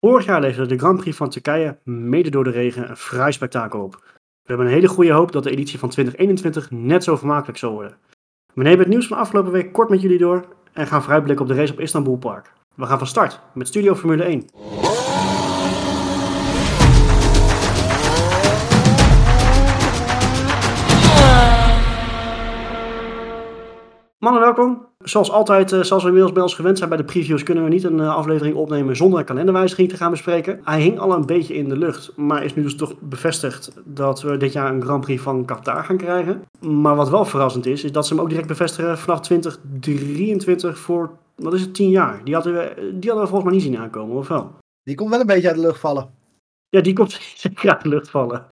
Vorig jaar leverde de Grand Prix van Turkije mede door de regen een fraai spektakel op. We hebben een hele goede hoop dat de editie van 2021 net zo vermakelijk zal worden. We nemen het nieuws van afgelopen week kort met jullie door en gaan vooruitblikken op de race op Istanbul Park. We gaan van start met Studio Formule 1. Mannen, welkom. Zoals altijd, eh, zoals we inmiddels bij ons gewend zijn bij de previews, kunnen we niet een eh, aflevering opnemen zonder een kalenderwijziging te gaan bespreken. Hij hing al een beetje in de lucht, maar is nu dus toch bevestigd dat we dit jaar een Grand Prix van Qatar gaan krijgen. Maar wat wel verrassend is, is dat ze hem ook direct bevestigen vanaf 2023 voor, wat is het, 10 jaar. Die hadden we, die hadden we volgens mij niet zien aankomen, of wel? Die komt wel een beetje uit de lucht vallen. Ja, die komt zeker uit de lucht vallen.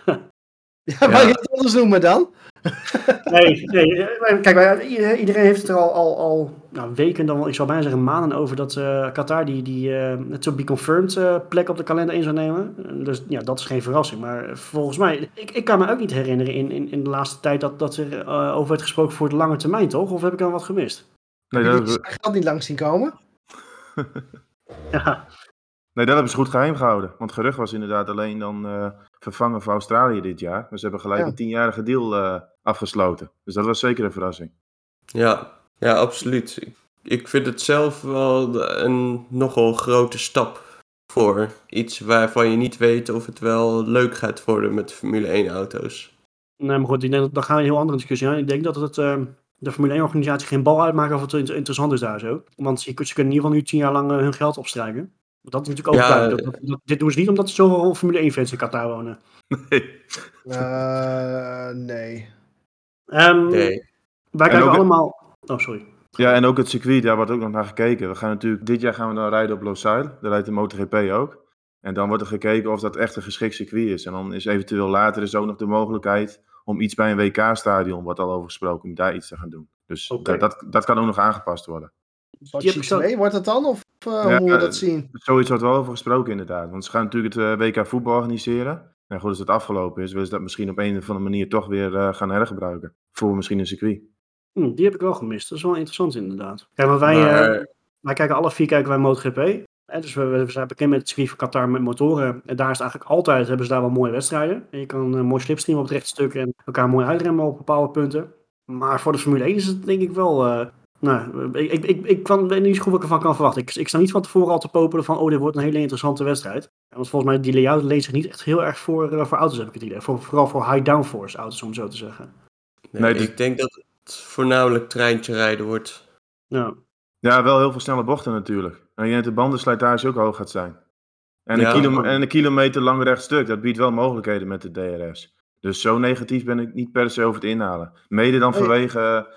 Ja, maar je het anders noemen dan? Nee, nee. eh, Kijk, wij- iedereen heeft het er al, al, al nou, weken, dan wel, ik zou bijna zeggen maanden over dat eh, Qatar die, die eh, het to be confirmed eh, plek op de kalender in zou nemen. Eh, Dus ja, dat is geen verrassing. Maar volgens mij, ik, ik kan me ook niet herinneren in, in, in de laatste tijd dat, dat er eh, over werd gesproken voor de lange termijn, toch? Of heb ik dan wat gemist? Nee, Heb dat, hebben, geld niet langs zien komen? Ja, nee, dat hebben ze goed geheim gehouden. Want gerucht was inderdaad alleen dan eh, vervangen voor Australië dit jaar. Maar ze hebben gelijk Ja. een tienjarige deal eh, afgesloten. Dus dat was zeker een verrassing. Ja, ja, absoluut. Ik, ik vind het zelf wel een nogal grote stap voor iets waarvan je niet weet of het wel leuk gaat worden met Formule 1 auto's. nee, maar goed, ik denk dat, dan gaan we een heel andere discussie aan. Ik denk dat het, eh, de Formule 1 organisatie geen bal uitmaakt of het inter- interessant is daar zo. Want ze, ze kunnen in ieder geval nu tien jaar lang hun geld opstrijken. Want dat is natuurlijk ook Ja, duidelijk. Dat, dat- dat- dit doen ze niet omdat er zoveel Formule 1 fans in Qatar wonen. Nee. Eh, nee. Ehm, Nee. Wij En kijken allemaal... Oh, sorry. Ja, en ook het circuit, daar wordt ook nog naar gekeken. We gaan natuurlijk, dit jaar gaan we dan rijden op Losail. Daar rijdt de MotoGP ook. En dan wordt er gekeken of dat echt een geschikt circuit is. En dan is eventueel later is ook nog de mogelijkheid om iets bij een WK-stadion, wordt al over gesproken, om daar iets te gaan doen. Dus dat, dat kan ook nog aangepast worden. Sochi Die heb ik zo- 2 wordt het dan? Of eh, Ja, hoe moet je eh, dat zien? Zoiets wordt wel over gesproken inderdaad. Want ze gaan natuurlijk het eh, WK voetbal organiseren. En goed, als het afgelopen is, willen ze dat misschien op een of andere manier toch weer eh, gaan hergebruiken. Voor misschien een circuit. Hm, die heb ik wel gemist. Dat is wel interessant inderdaad. Kijk, maar wij, Maar- eh, wij kijken alle vier kijken wij MotoGP. Eh, dus we, we zijn bekend met het circuit van Qatar met motoren. En daar is het eigenlijk altijd, hebben ze daar wel mooie wedstrijden. En je kan een mooi slipstream op het rechte stuk en elkaar mooi uitremmen op bepaalde punten. Maar voor de Formule 1 is het denk ik wel... eh, nou, ik, ik, ik, ik kan, weet niet zo goed wat ik ervan kan verwachten. Ik, ik sta niet van tevoren al te popelen van, oh, dit wordt een hele interessante wedstrijd. Want volgens mij, die layout leent zich niet echt heel erg voor, eh, voor auto's, heb ik het idee. Voor, vooral voor high downforce auto's, om het zo te zeggen. Nee, Nee, dus- ik denk dat het voornamelijk treintje rijden wordt. Ja. Ja, wel heel veel snelle bochten natuurlijk. En ik denk dat de bandenslijtage ook hoog gaat zijn. En, Ja. een, kilo, en een kilometer lang rechtstuk, dat biedt wel mogelijkheden met de DRS. Dus zo negatief ben ik niet per se over het inhalen. Mede dan Nee. vanwege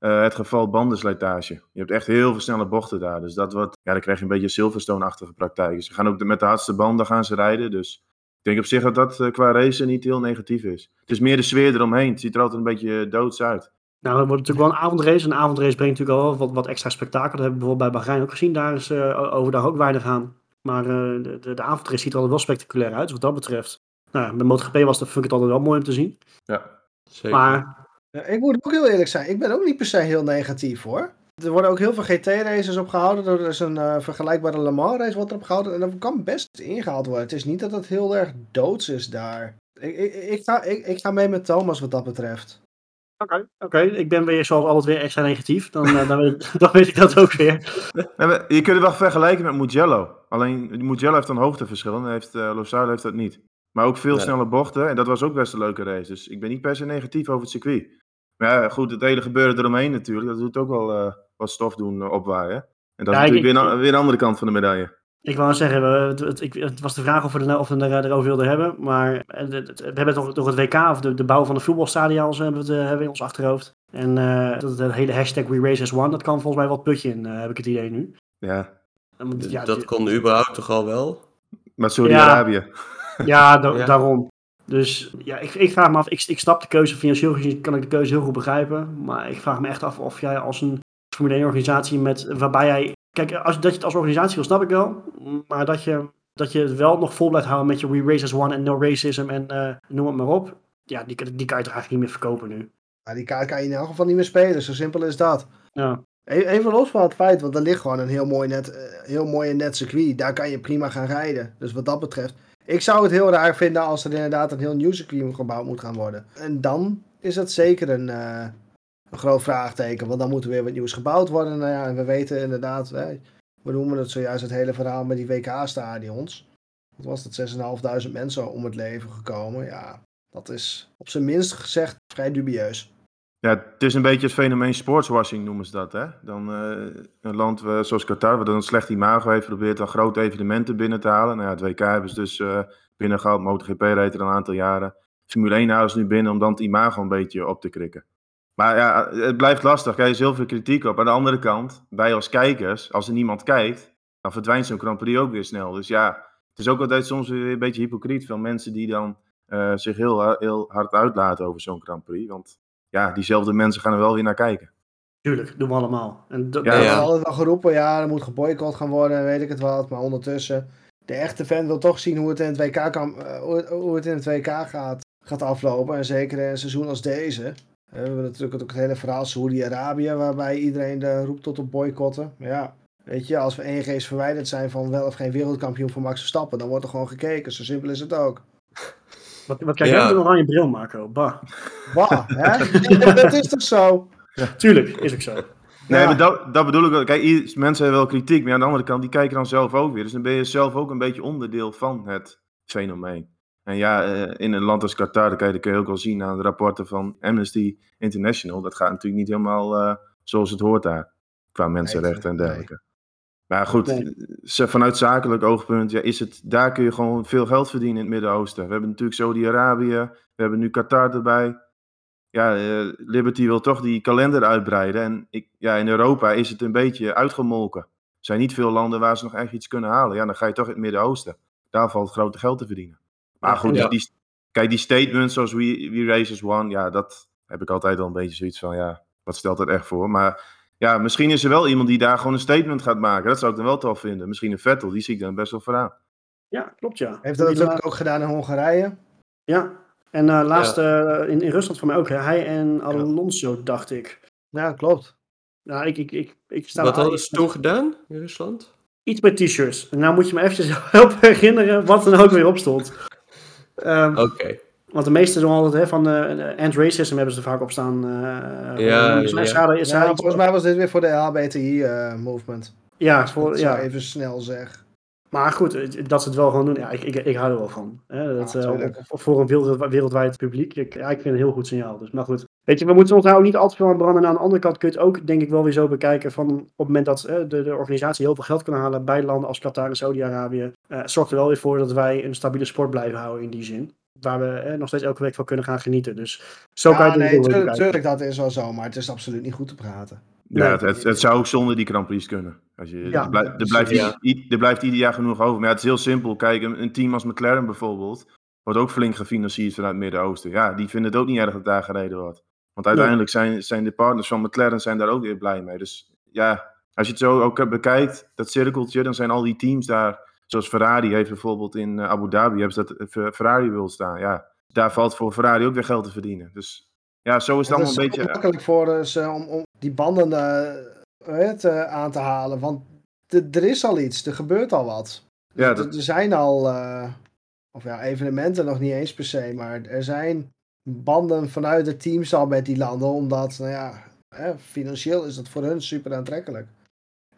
eh, het geval bandenslijtage. Je hebt echt heel veel snelle bochten daar. Dus dat wordt, ja, dan krijg je een beetje Silverstone-achtige praktijken. Ze gaan ook de- met de hardste banden gaan ze rijden. Dus ik denk op zich dat dat eh, qua race niet heel negatief is. Het is meer de sfeer eromheen. Het ziet er altijd een beetje doods uit. Nou, dat wordt natuurlijk wel een avondrace. Een avondrace brengt natuurlijk al wel wat, wat extra spektakel. Dat hebben we bijvoorbeeld bij Bahrein ook gezien. Daar is eh, overdag ook weinig aan. Maar eh, de, de, de avondrace ziet er altijd wel spectaculair uit, wat dat betreft. Nou, met MotoGP was dat, vind ik het altijd wel mooi om te zien. Ja. Zeker. Maar Ja, ik moet ook heel eerlijk zijn. Ik ben ook niet per se heel negatief hoor. Er worden ook heel veel GT-races opgehouden. Er is een eh, vergelijkbare Le Mans race wordt erop gehouden. En dat kan best ingehaald worden. Het is niet dat het heel erg doods is daar. Ik, ik, ik, ga, ik, ik ga mee met Thomas wat dat betreft. oké, oké, ik ben weer zoals altijd weer extra negatief. Dan, eh, dan, weet, dan weet ik dat ook weer. Je kunt het wel vergelijken met Mugello. Alleen Mugello heeft een hoogteverschil en heeft, uh, Losail heeft dat niet. Maar ook veel Nee. snelle bochten en dat was ook best een leuke race. Dus ik ben niet per se negatief over het circuit. Maar ja, goed, het hele gebeuren eromheen natuurlijk, dat doet ook wel eh, wat stof doen eh, opwaaien. En dat Ja, is ik- natuurlijk weer, een, weer een andere kant van de medaille. Ik wou zeggen, we- het, het, ik- het was de vraag of we, er, of we er, erover wilden hebben. Maar eh, het- het- we hebben toch, toch het WK, of de, de bouw van de voetbalstadions, hebben we, het, hebben we in ons achterhoofd. En eh, dat het hele hashtag We Race as One, dat kan volgens mij wat putje in, eh, heb ik het idee nu. Ja, want, ja, dat kon überhaupt toch al wel? maar Saudi-Arabië. Ja, da- Ja. daarom. Dus ja, ik, ik vraag me af, ik, ik snap de keuze financieel gezien, kan ik de keuze heel goed begrijpen. Maar ik vraag me echt af of jij als een Formule 1 organisatie met, waarbij jij, kijk, als, dat je het als organisatie wil, snap ik wel. Maar dat je, dat je het wel nog vol blijft houden met je We Race as One en No Racism en eh, noem het maar op. Ja, die, die kan je toch eigenlijk niet meer verkopen nu. Maar die kaart kan je in elk geval niet meer spelen. Zo simpel is dat. Ja. E- Even los van het feit, want er ligt gewoon een heel mooi net, eh, heel mooi net circuit. Daar kan je prima gaan rijden. Dus wat dat betreft. Ik zou het heel raar vinden als er inderdaad een heel circuit gebouwd moet gaan worden. En dan is dat zeker een, eh, een groot vraagteken. Want dan moet er weer wat nieuws gebouwd worden. Nou ja, en we weten inderdaad, hè, we noemen het zojuist het hele verhaal met die WK-stadions. Wat was dat, 6.500 mensen om het leven gekomen. Ja, dat is op zijn minst gezegd vrij dubieus. Ja, het is een beetje het fenomeen sportswashing noemen ze dat. Hè? Dan eh, een land eh, zoals Qatar, wat een slecht imago heeft, probeert dan grote evenementen binnen te halen. Nou ja, het WK hebben ze dus eh binnengehaald, MotoGP reed er een aantal jaren. Formule 1 halen ze nu binnen om dan het imago een beetje op te krikken. Maar ja, het blijft lastig. Er is heel veel kritiek op. Aan de andere kant, wij als kijkers, als er niemand kijkt, dan verdwijnt zo'n Grand Prix ook weer snel. Dus ja, het is ook altijd soms weer een beetje hypocriet. Veel mensen die dan zich heel, heel hard uitlaten over zo'n Grand Prix. Want ja, diezelfde mensen gaan er wel weer naar kijken. Tuurlijk, doen we allemaal. En dat- Ja, Er altijd wel geroepen, ja, er moet geboycott gaan worden, en weet ik het wat. Maar ondertussen, de echte fan wil toch zien hoe het in het WK, kan, eh, hoe, het in het WK gaat, gaat aflopen. En zeker in een seizoen als deze. Eh, We hebben natuurlijk ook het hele verhaal Saoedi-Arabië, waarbij iedereen de roept tot op boycotten. Maar ja, weet je, als we 1G's verwijderd zijn van wel of geen wereldkampioen voor Max Verstappen, dan wordt er gewoon gekeken. Zo simpel is het ook. Wat, wat kijk jij met een oranje bril, Marco? Bah. Bah, hè? dat is toch zo? Tuurlijk, is ook zo. Nee, Ja. maar dat, dat bedoel ik wel. Kijk, mensen hebben wel kritiek, maar aan de andere kant, die kijken dan zelf ook weer. Dus dan ben je zelf ook een beetje onderdeel van het fenomeen. En ja, eh, in een land als Qatar, dat kan je, dat kun je ook wel zien aan de rapporten van Amnesty International. Dat gaat natuurlijk niet helemaal eh, zoals het hoort daar, qua mensenrechten en nee. dergelijke. Maar goed, Nee. vanuit zakelijk oogpunt, ja, is het, daar kun je gewoon veel geld verdienen in het Midden-Oosten. We hebben natuurlijk Saudi-Arabië, we hebben nu Qatar erbij. Ja, eh, Liberty wil toch die kalender uitbreiden. En ik, ja, in Europa is het een beetje uitgemolken. Er zijn niet veel landen waar ze nog echt iets kunnen halen. Ja, dan ga je toch in het Midden-Oosten. Daar valt grote geld te verdienen. Maar goed, ja. die, kijk, die statements zoals We, We Race as One, ja, dat heb ik altijd al een beetje zoiets van, ja, wat stelt dat echt voor? Maar ja, misschien is er wel iemand die daar gewoon een statement gaat maken. Dat zou ik dan wel tof vinden. Misschien een Vettel, die zie ik dan best wel vooraan. Ja, klopt ja. Heeft dat natuurlijk ook gedaan in Hongarije? Ja, en eh, laatst eh, in, in Rusland voor mij ook. hè. Hij en Ja. Alonso, dacht ik. Ja, klopt. Nou, ik, ik, ik, ik sta Wat hadden ze toen gedaan in Rusland? Iets met t-shirts. En nou moet je me eventjes helpen herinneren wat er nou ook weer op stond. Ehm, Oké. Want de meeste doen altijd hè, van de end racism hebben ze er vaak op staan. eh, Ja, is- ja. schade- Ja, schade- volgens mij was dit weer voor de LHBTI-movement. Ja, voor, ja. ja. even snel zeg. maar goed, dat ze het wel gewoon doen. Ja, ik, ik, ik hou er wel van. Hè, dat, eh, op- op- voor een wereld, wereldwijd publiek. Ik, ja, ik vind het een heel goed signaal. Dus, maar goed, weet je, we moeten ons nou ook niet al te veel aan branden. En aan de andere kant kun je het ook, denk ik, wel weer zo bekijken. Van op het moment dat eh, de, de organisatie heel veel geld kan halen bij landen als Qatar en Saudi-Arabië. eh, zorgt er wel weer voor dat wij een stabiele sport blijven houden in die zin. Waar we eh, nog steeds elke week van kunnen gaan genieten. Dus zo kan je Ja, het nee, goed tuurlijk, dat is wel zo, maar het is absoluut niet goed te praten. Ja, Nee. het, het, het zou ook zonder die Grand Prix kunnen. Als je, Ja, er, blij- er, blijft, ja. i- er blijft ieder jaar genoeg over. Maar ja, het is heel simpel. Kijk, een, een team als McLaren bijvoorbeeld, wordt ook flink gefinancierd vanuit het Midden-Oosten. Ja, die vinden het ook niet erg dat daar gereden wordt. Want uiteindelijk zijn, zijn de partners van McLaren zijn daar ook weer blij mee. Dus ja, als je het zo ook bekijkt, dat cirkeltje, dan zijn al die teams daar, zoals Ferrari heeft bijvoorbeeld in eh, Abu Dhabi, hebben ze dat eh, Fer- Ferrari wil staan. Ja, daar valt voor Ferrari ook weer geld te verdienen. Dus ja, zo is het Het allemaal is een beetje... makkelijk voor ze om, om die banden eh, het, aan te halen, want er is al iets, er gebeurt al wat. Ja, Er- dat- Er zijn al, eh, of ja, evenementen nog niet eens per se, maar er zijn banden vanuit de teams al met die landen, omdat, nou ja, hè, financieel is dat voor hun super aantrekkelijk.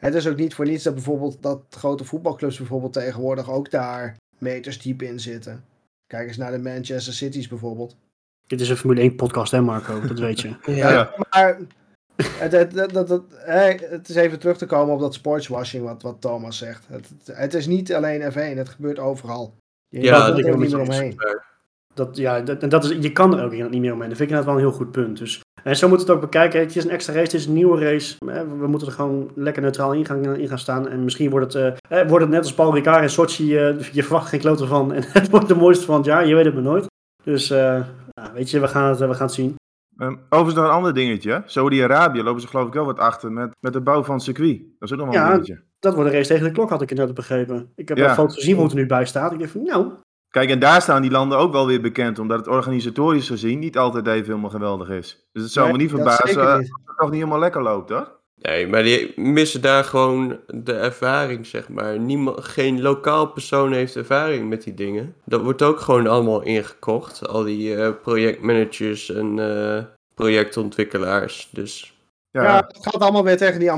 Het is ook niet voor niets dat bijvoorbeeld dat grote voetbalclubs bijvoorbeeld tegenwoordig ook daar meters diep in zitten. Kijk eens naar de Manchester Cities bijvoorbeeld. Dit is een Formule 1 podcast, hè Marco? Dat weet je. Ja. Ja. Maar het, het, het, het, het- hè, het is even terug te komen op dat sportswashing wat, wat Thomas zegt. Het, is niet alleen F1, het gebeurt overal. Je Ja, kan dat er niet meer omheen. Dat, ja, dat, en dat is, je kan er ook niet meer omheen. Dat vind ik inderdaad wel een heel goed punt. Dus, en zo moet het ook bekijken. Het is een extra race, het is een nieuwe race. Eh, We moeten er gewoon lekker neutraal in gaan, in gaan staan. En misschien wordt het, eh, eh, wordt het net als Paul Ricard in Sochi. je verwacht geen klote van. En het wordt de mooiste van het jaar. Je weet het maar nooit. Dus ja, weet je, we gaan het, we gaan het zien. Ehm, overigens nog een ander dingetje. Saudi-Arabië lopen ze geloof ik wel wat achter met, met de bouw van het circuit. Dat is ook nog wel Ja, een dingetje. Dat wordt een race tegen de klok, had ik inderdaad begrepen. Ik heb Ja. een foto gezien hoe het er nu bij staat. Ik dacht van, nou, Kijk, en daar staan die landen ook wel weer bekend, omdat het organisatorisch gezien niet altijd even helemaal geweldig is. Dus het zou Nee, me niet dat verbazen zeker als niet. het toch niet helemaal lekker loopt, hoor. Nee, maar die missen daar gewoon de ervaring, zeg maar. Niemand, geen lokaal persoon heeft ervaring met die dingen. Dat wordt ook gewoon allemaal ingekocht. Al die eh, projectmanagers en eh, projectontwikkelaars. Dus Ja. Ja, het gaat allemaal weer tegen die,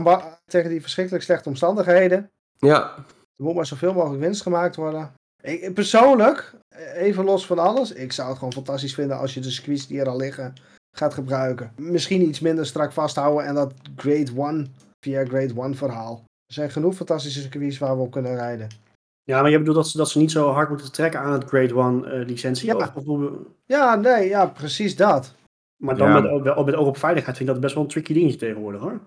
tegen die verschrikkelijk slechte omstandigheden. ja, Er moet maar zoveel mogelijk winst gemaakt worden. Ik, persoonlijk, even los van alles, ik zou het gewoon fantastisch vinden als je de circuits die er al liggen gaat gebruiken. Misschien iets minder strak vasthouden en dat Grade 1 via Grade 1 verhaal. Er zijn genoeg fantastische circuits waar we op kunnen rijden. Ja, maar je bedoelt dat ze, dat ze niet zo hard moeten trekken aan het Grade 1 eh, licentie? Ja. Of, of hoe- Ja, nee, ja, precies dat. maar dan Ja. met, met, met oog op veiligheid vind ik dat best wel een tricky dingetje tegenwoordig hoor.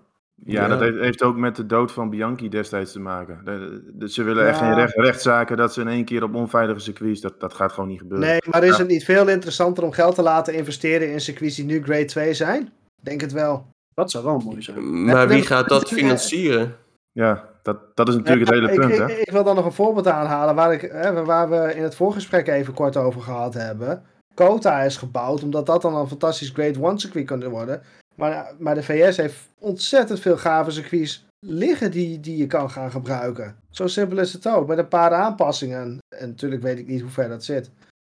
Ja, Ja. dat heeft, heeft ook met de dood van Bianchi destijds te maken. De- de- ze willen echt geen recht, rechtszaken dat ze in één keer op onveilige circuits, dat, dat gaat gewoon niet gebeuren. Nee, maar is Ja. het niet veel interessanter om geld te laten investeren in circuits die nu Grade 2 zijn? Denk het wel. Dat zou wel mooi zijn. maar wie gaat dat financieren? Ja, dat, dat is natuurlijk het hele punt, ik, hè? ik, ik wil dan nog een voorbeeld aanhalen waar, ik, hè, waar we in het voorgesprek even kort over gehad hebben. Kota is gebouwd omdat dat dan een fantastisch Grade 1 circuit kan worden. Maar, maar de VS heeft ontzettend veel gave circuits liggen die, die je kan gaan gebruiken. Zo simpel is het ook. Met een paar aanpassingen. En natuurlijk weet ik niet hoe ver dat zit.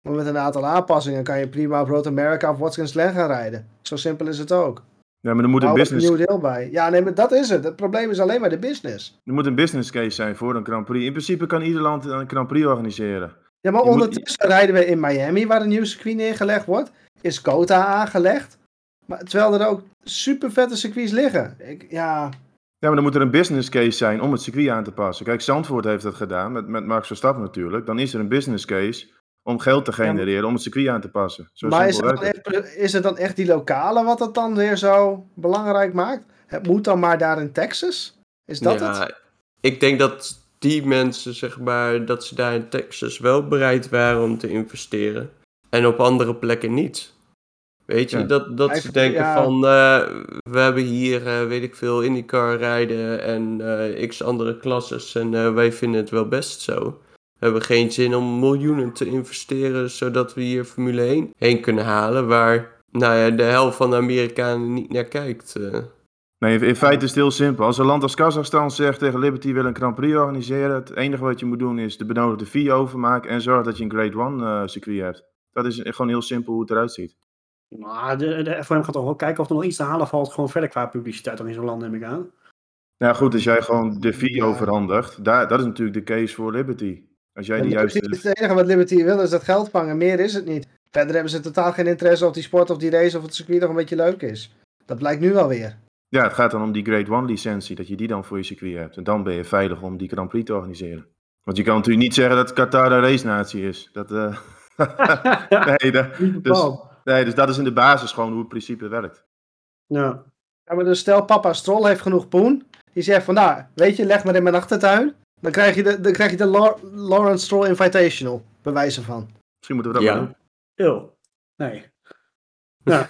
Maar met een aantal aanpassingen kan je prima op Road America of Watkins Glen gaan rijden. Zo simpel is het ook. Ja, maar er moet een Hou er een business, nieuw deel bij. Ja, nee, maar dat is het. Het probleem is alleen maar de business. er moet een business case zijn voor een Grand Prix. In principe kan ieder land een Grand Prix organiseren. Ja, maar Je moet- ondertussen rijden we in Miami, waar een nieuw circuit neergelegd wordt. Is Kota aangelegd. Maar, terwijl er ook super vette circuits liggen. Ik, ja, Ja, maar dan moet er een business case zijn om het circuit aan te passen. Kijk, Zandvoort heeft dat gedaan, met, met Max Verstappen natuurlijk. Dan is er een business case om geld te maar- genereren om het circuit aan te passen. Zo maar is het, echt, is het dan echt die lokale wat het dan weer zo belangrijk maakt? Het moet dan maar daar in Texas? Is dat ja, het? ik denk dat die mensen, zeg maar, dat ze daar in Texas wel bereid waren om te investeren. En op andere plekken niet. Weet je, Ja. dat, dat ze denken ja. van, eh, we hebben hier, eh, weet ik veel, IndyCar rijden en eh, x andere klasses en eh, wij vinden het wel best zo. We hebben geen zin om miljoenen te investeren, zodat we hier Formule 1 heen kunnen halen, waar, nou ja, de helft van de Amerikanen niet naar kijkt. Nee, in feite is het heel simpel. Als een land als Kazachstan zegt tegen Liberty wil een Grand Prix organiseren, het enige wat je moet doen is de benodigde fee overmaken en zorg dat je een Grade 1 eh, circuit hebt. Dat is gewoon heel simpel hoe het eruit ziet. Maar de, de FOM gaat toch wel kijken of er nog iets te halen valt. Gewoon verder qua publiciteit dan in zo'n land, neem ik aan. Nou goed, als jij gewoon de fee Ja. overhandigt, daar, dat is natuurlijk de case voor Liberty. Als jij Ja, juiste... Het enige wat Liberty wil is dat geld vangen. Meer is het niet. Verder hebben ze totaal geen interesse of die sport of die race of het circuit nog een beetje leuk is. Dat blijkt nu alweer. Ja, het gaat dan om die Grade 1 licentie, dat je die dan voor je circuit hebt. En dan ben je veilig om die Grand Prix te organiseren. Want je kan natuurlijk niet zeggen dat Qatar een race natie is. Dat, eh, nee, dat. Nee, dus dat is in de basis gewoon hoe het principe werkt. Ja. Ja, maar dus stel papa Stroll heeft genoeg poen. Die zegt van nou, weet je, leg maar in mijn achtertuin. Dan krijg je de, dan krijg je de Lawrence Stroll Invitational. Bewijzen van. Misschien moeten we dat Ja. doen. Eeuw. Nee. Ja.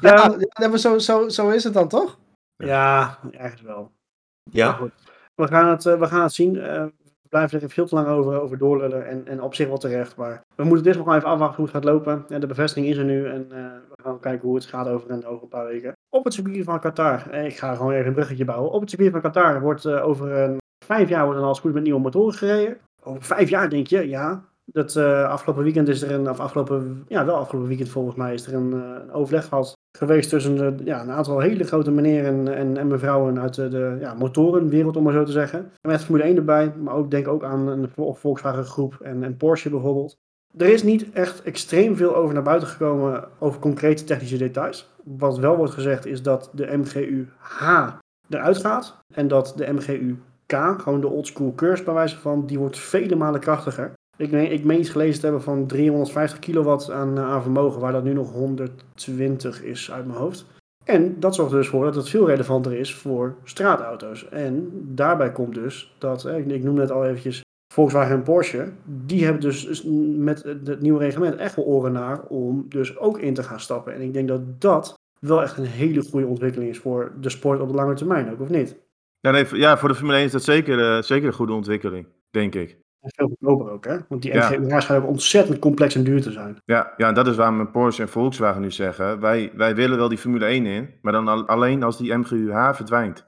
Ja, ja, maar zo, zo, zo is het dan toch? ja, ergens wel. Maar Ja, goed. We gaan het, eh, we gaan het zien. Eh, we blijven er veel te lang over, over doorlullen. En, en op zich wel terecht. Maar we moeten dit nog even afwachten hoe het gaat lopen. En de bevestiging is er nu. En eh, we gaan kijken hoe het gaat over een, over een paar weken. Op het circuit van Qatar. Eh, ik ga gewoon even een bruggetje bouwen. Op het circuit van Qatar wordt eh, over een vijf jaar wordt er als goed met nieuwe motoren gereden. Over vijf jaar denk je, ja. Dat afgelopen weekend is er een, of afgelopen, ja wel afgelopen weekend volgens mij is er een overleg gehad geweest tussen ja, een aantal hele grote meneren en, en mevrouwen uit de, de motorenwereld, om maar zo te zeggen. Met Formule 1 erbij, maar ook denk ook aan Vol- Volkswagen groep en, en Porsche bijvoorbeeld. Er is niet echt extreem veel over naar buiten gekomen over concrete technische details. Wat wel wordt gezegd is dat de MGU-H eruit gaat en dat de MGU-K, gewoon de oldschool curse bij wijze van, die wordt vele malen krachtiger. Ik meen, ik meen iets gelezen te hebben van 350 kilowatt aan, eh, aan vermogen, waar dat nu nog 120 is uit mijn hoofd. En dat zorgt dus voor dat het veel relevanter is voor straatauto's. En daarbij komt dus dat, eh, ik- ik noem net al eventjes Volkswagen en Porsche, die hebben dus dus met het nieuwe reglement echt wel oren naar om dus ook in te gaan stappen. En ik denk dat dat wel echt een hele goede ontwikkeling is voor de sport op de lange termijn ook, of niet? Ja, nee, ja, voor de Formule 1 is dat zeker, eh, zeker een goede ontwikkeling, denk ik. En veel goedkoper ook, hè? Want die. MGUH's schijnen ook ontzettend complex en duur te zijn. Ja, ja, en dat is waarom Porsche en Volkswagen nu zeggen: wij, wij willen wel die Formule 1 in, maar dan al- alleen als die MGUH verdwijnt.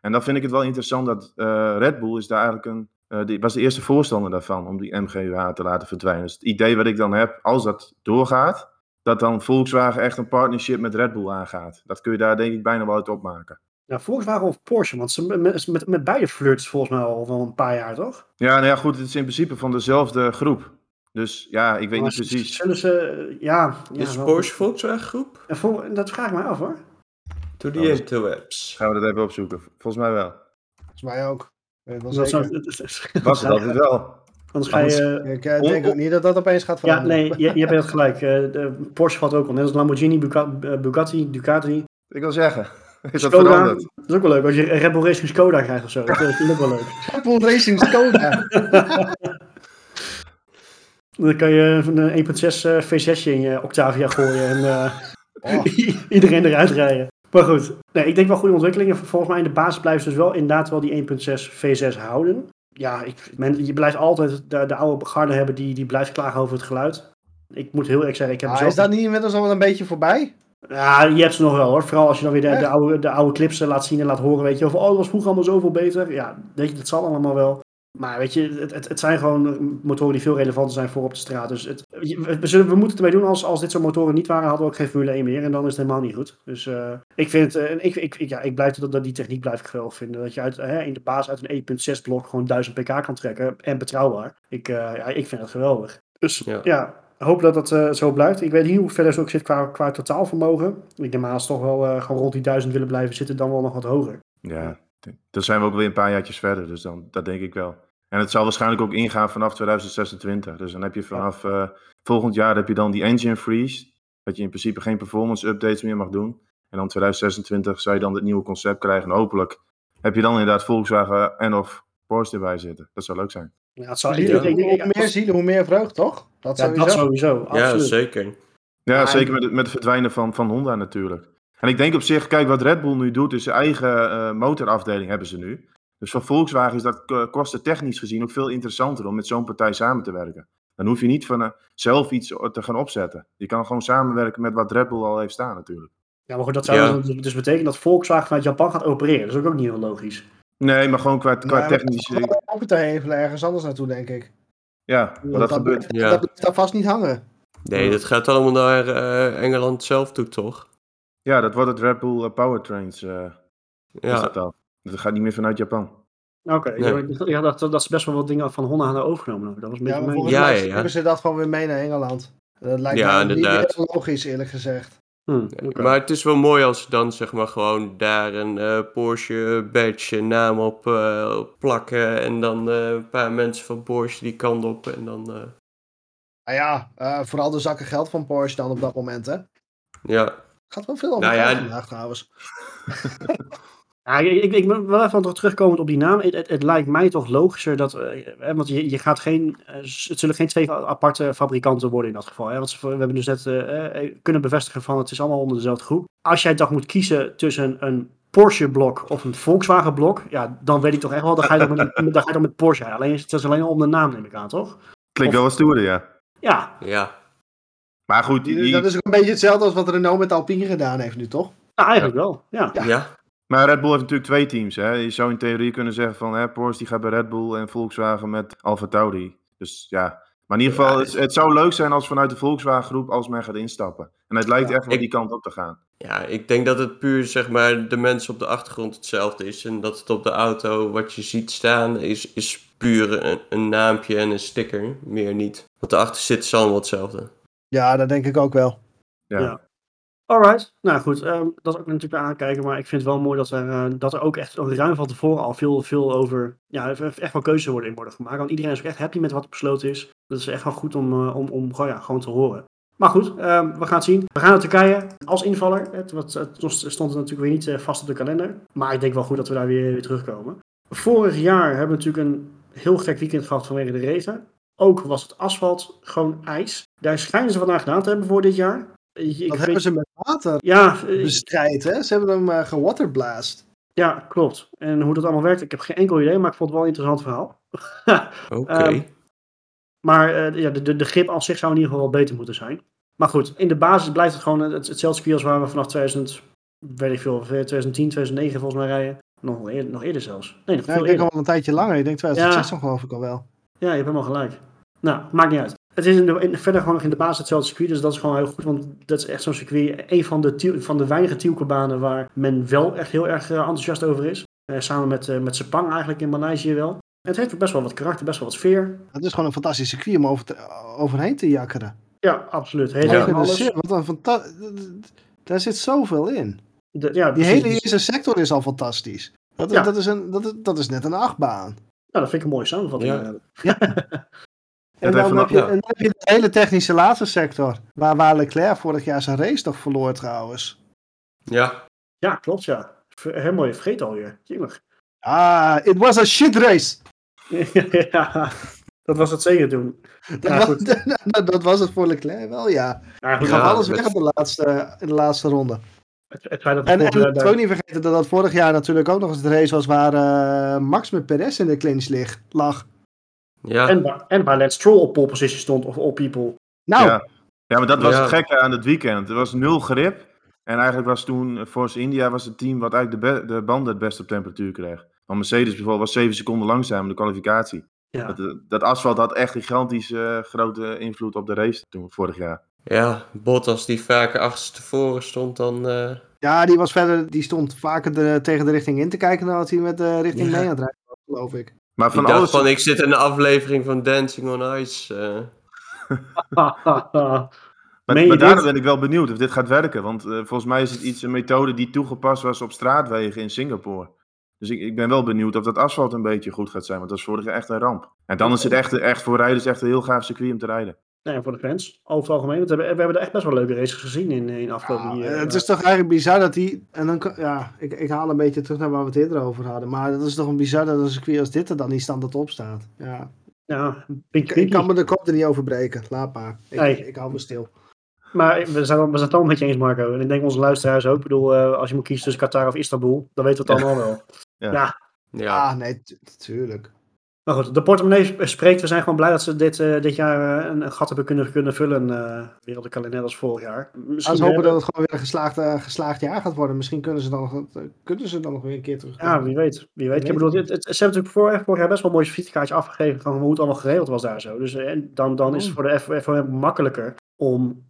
En dan vind ik het wel interessant dat eh, Red Bull is daar eigenlijk een, eh, die was de eerste voorstander daarvan om die MGUH te laten verdwijnen. Dus het idee wat ik dan heb, als dat doorgaat, dat dan Volkswagen echt een partnership met Red Bull aangaat. Dat kun je daar denk ik bijna wel uit opmaken. Ja, Volkswagen of Porsche, want ze met, met, met beide flirts volgens mij al wel een paar jaar, toch? Ja, nou ja, goed, het is in principe van dezelfde groep. Dus ja, ik weet Maar niet precies. Zullen ze, eh, ja... ja Is wel- Porsche Volkswagen groep? En vol- dat vraag ik mij af, hoor. To the Oh, is- interwebs. Gaan we dat even opzoeken? Volgens mij wel. Volgens mij ook. Weet wel Dat zeker. zou- Was het altijd wel. Anders ga je... Ik eh, denk ook niet dat dat opeens gaat Ja, veranderen. nee, je, je hebt gelijk. eh, de Porsche valt ook al. Net als Lamborghini, Buga- Bugatti, Ducati. Ik wil zeggen, is dat Skoda. Dat is ook wel leuk. Als je een Red Bull Racing Skoda krijgt of zo. Dat is ook wel leuk. Red Bull Racing Skoda. Dan kan je een 1.6 eh, V6 in je Octavia gooien en eh, Oh. iedereen eruit rijden. Maar goed, nee, ik denk wel goede ontwikkelingen. Volgens mij in de basis blijven ze dus wel inderdaad wel die 1.6 V6 houden. Ja, ik, men, je blijft altijd de, de oude garde hebben die, die blijft klagen over het geluid. Ik moet heel eerlijk zeggen, ik heb Ah, zelf... is dat niet inmiddels al wel een beetje voorbij? Ja, je hebt ze nog wel hoor. Vooral als je dan weer de, oude, de oude clips eh, laat zien en laat horen. Weet je, of oh, dat was vroeger allemaal zoveel beter. Ja, weet je, dat zal allemaal wel. Maar weet je, het, het, het zijn gewoon motoren die veel relevanter zijn voor op de straat. Dus het, we, we zullen, we moeten het ermee doen. Als, als dit soort motoren niet waren, hadden we ook geen Formule 1 meer. En dan is het helemaal niet goed. Dus eh, ik vind, eh, en ik, ik, ik, ja, ik blijf dat, dat die techniek blijf ik geweldig vinden. Dat je uit, hè, in de basis uit een 1.6 blok gewoon 1000 pk kan trekken. En betrouwbaar. Ik, eh, ja, ik vind het geweldig. Dus Ja. ja, hoop dat dat eh, zo blijft. Ik weet niet hoe verder ze ook zit qua, qua totaalvermogen. Ik denk ze toch wel eh, gewoon rond die 1000 willen blijven zitten, dan wel nog wat hoger. Ja, dan zijn we ook weer een paar jaartjes verder, dus dan, dat denk ik wel. En het zal waarschijnlijk ook ingaan vanaf 2026. Dus dan heb je vanaf eh, volgend jaar heb je dan die engine freeze. Dat je in principe geen performance updates meer mag doen. En dan 2026 zou je dan het nieuwe concept krijgen. En hopelijk heb je dan inderdaad Volkswagen en of Porsche erbij zitten. Dat zou leuk zijn. Ja, het zou, Hoe meer zielen, hoe meer vreugd, toch? Dat ja, sowieso. dat sowieso. Ja, Absoluut. zeker. Ja, Maar- zeker met het, met het verdwijnen van, van Honda natuurlijk. En ik denk op zich, kijk wat Red Bull nu doet, is zijn eigen eh, motorafdeling hebben ze nu. Dus voor Volkswagen is dat eh, kostentechnisch gezien ook veel interessanter om met zo'n partij samen te werken. Dan hoef je niet van, eh, zelf iets te gaan opzetten. Je kan gewoon samenwerken met wat Red Bull al heeft staan natuurlijk. Ja, maar goed, dat zou Ja. dus- dus betekenen dat Volkswagen vanuit Japan gaat opereren. Dat is ook, ook niet heel logisch. Nee, maar gewoon qua, qua technisch. ook te hevelen ergens anders naartoe, denk ik. Ja, dat dat, gebeurt. Ja. dat blijft daar vast niet hangen. Nee, dat gaat allemaal naar eh, Engeland zelf toe, toch? Ja, dat wordt het Red Bull eh, Powertrains. eh is Ja, dat, al. dat gaat niet meer vanuit Japan. Oké, Nee. ik dacht- ik dacht dat, dat ze best wel wat dingen van Honda hadden overgenomen. hebben. Dat was een Ja, beetje maar Ja, ja, ja. hebben ze dat gewoon weer mee naar Engeland. Dat lijkt Ja, me niet inderdaad. heel logisch, eerlijk gezegd. Hm, oké. Maar het is wel mooi als ze dan zeg maar gewoon daar een eh, Porsche badge een naam op, eh, plakken. En dan eh, een paar mensen van Porsche die kant op. En dan, eh, Nou ja, eh, vooral de zakken geld van Porsche dan op dat moment, hè. ja. Gaat wel veel over Nou ja, vandaag trouwens. Ja, ik, ik, ik ben wel even terugkomend op die naam. Het, het, het lijkt mij toch logischer dat. eh, hè, want je, je gaat geen. eh, het zullen geen twee aparte fabrikanten worden in dat geval. Hè? Want ze- we hebben dus net eh, kunnen bevestigen van het is allemaal onder dezelfde groep. Als jij toch moet kiezen tussen een Porsche-blok of een Volkswagen-blok. Ja, dan weet ik toch echt wel. Dan ga je toch met, een- dan ga je toch met Porsche. Alleen het is alleen al om de naam, neem ik aan, toch? Klinkt wel wat stoerder, ja. Ja, Ja, Maar goed, die, die- Dat is ook een beetje hetzelfde als wat Renault met Alpine gedaan heeft nu, toch? nou, eigenlijk wel. Ja. Ja. ja. Maar Red Bull heeft natuurlijk twee teams. Hè? Je zou in theorie kunnen zeggen van hè, Porsche die gaat bij Red Bull en Volkswagen met Alfa Tauri. Dus ja, maar in ieder geval, het, het zou leuk zijn als vanuit de Volkswagen groep als men gaat instappen. En het lijkt Ja, echt wel die kant op te gaan. Ja, ik denk dat het puur zeg maar de mensen op de achtergrond hetzelfde is. En dat het op de auto wat je ziet staan is, is puur een, een naampje en een sticker. Meer niet. Want erachter zit allemaal hetzelfde. Ja, dat denk ik ook wel. Ja. Ja. Alright, nou goed, ehm, dat is ook natuurlijk aankijken, maar ik vind het wel mooi dat er, eh, dat er ook echt ruim van tevoren al veel, veel over, ja, echt wel keuzes worden in worden gemaakt. Want iedereen is ook echt happy met wat besloten is. Dat is echt wel goed om, eh, om, om gewoon, te horen. Maar goed, ehm, we gaan het zien. We gaan naar Turkije als invaller. Het, wat, het stond natuurlijk weer niet eh, vast op de kalender. Maar ik denk wel goed dat we daar weer, weer terugkomen. Vorig jaar hebben we natuurlijk een heel gek weekend gehad vanwege de regen. Ook was het asfalt gewoon ijs. Daar schijnen ze vandaag gedaan te hebben voor dit jaar. Ik, ik dat weet- hebben ze met water ja, eh, bestrijd, hè? Ze hebben hem eh gewaterblast. ja, klopt. En hoe dat allemaal werkt, ik heb geen enkel idee, maar ik vond het wel een interessant verhaal. Oké. Ehm, Maar eh, ja, de, de, de grip als zich zou in ieder geval wel beter moeten zijn. Maar goed, in de basis blijft het gewoon het, hetzelfde circuit als waar we vanaf 2000, weet ik veel, 2010, 2009 volgens mij rijden. Nog, eerder, nog eerder zelfs. Nee, nog Ja, veel ik denk eerder. al een tijdje langer. Ik denk 2016 geloof ik al wel. Ja, je hebt helemaal gelijk. Nou, maakt niet uit. Het is in de, in- verder gewoon nog in de basis hetzelfde circuit, dus dat is gewoon heel goed. Want dat is echt zo'n circuit, een van de, van de weinige Tielke-banen waar men wel echt heel erg eh, enthousiast over is. Eh, samen met, eh, met Sepang eigenlijk in Maleisië wel. En het heeft ook best wel wat karakter, best wel wat sfeer. Het is gewoon een fantastisch circuit om over te- overheen te jakkeren. Ja, absoluut. Heel Ja. het alles. wat een Daar zit zoveel in. De- ja, Die hele eerste sector is al fantastisch. Dat, Ja. dat, is, een, dat, is, dat is net een achtbaan. Nou, dat vind ik een mooie samenvatting. Ja. eigenlijk. En dan, heb je, nog- en dan heb je de hele technische laatste sector. Waar, waar Leclerc vorig jaar zijn race nog verloor trouwens. Ja. Ja, klopt, ja. Heel mooi, vergeet alweer. Jemig. Ah, it was a shit race. ja, dat was het zeker toen. Dat, Ja, was, dat, dat was het voor Leclerc wel, ja. Ja, Die goed, gaf Ja, alles weg in de laatste, in de laatste ronde. het, het dat En, het en vorig laten we ook niet vergeten dat dat vorig jaar natuurlijk ook nog eens de race was waar eh, Max met Perez in de clinch lag. Ja. En, waar- en waar Lance Stroll op pole position stond, of all people. Nou, Ja. ja, maar dat was Ja. het gekke aan het weekend. Er was nul grip. En eigenlijk was toen Force India was het team wat eigenlijk de, de banden het beste op temperatuur kreeg. Want Mercedes bijvoorbeeld was 7 seconden langzamer in de kwalificatie. Ja. Dat, eh, dat asfalt had echt gigantisch eh, grote invloed op de race toen, vorig jaar. Ja, Bottas die vaker achterstevoren stond dan... eh, ja, die was verder, die stond vaker de, tegen de richting in te kijken dan dat hij met de richting Ja. mee aan het rijden was, geloof ik. Maar van dacht alles... van, ik zit in een aflevering van Dancing on Ice. eh. Maar, maar daarom ben ik wel benieuwd of dit gaat werken. Want eh, volgens mij is het iets, een methode die toegepast was op straatwegen in Singapore. Dus ik, ik ben wel benieuwd of dat asfalt een beetje goed gaat zijn. Want dat is vorig jaar echt een ramp. En dan is het echt, echt voor rijders echt een heel gaaf circuit om te rijden. Nee, voor de fans, over het algemeen. Want we hebben, we hebben er echt best wel leuke races gezien in, in de afgelopen Ja, jaren. het is toch eigenlijk bizar dat hij. En dan, kan- ja, ik, ik haal een beetje terug naar waar we het eerder over hadden. Maar het is toch een bizar dat een circuit als dit er dan niet standaard op staat. Ja. Ja, Ik, ik kan me de kop er niet over breken. Laat maar. Ik, Nee. ik hou me stil. Maar we zijn, we zijn het allemaal met je eens, Marco. En ik denk onze luisteraars ook. Ik bedoel, eh, als je moet kiezen tussen Qatar of Istanbul, dan weten we het allemaal wel. Ja. Ja. Ja. Ah, nee, tu- tuurlijk. Maar goed, de portemonnee sp- spreekt. We zijn gewoon blij dat ze dit, eh, dit jaar eh, een, een gat hebben kunnen, kunnen vullen. eh weer op de kalender als vorig jaar. Misschien hopen hebben- dat het gewoon weer een geslaagd, geslaagd jaar gaat worden. Misschien kunnen ze dan nog, kunnen ze dan nog weer een keer terug. Ja, wie weet. Wie weet. Ik weet bedoel, het ze hebben natuurlijk vorig, jaar best wel een mooi visitekaartje afgegeven van hoe het allemaal geregeld was daar zo. Dus en dan, dan is het voor de FOM makkelijker om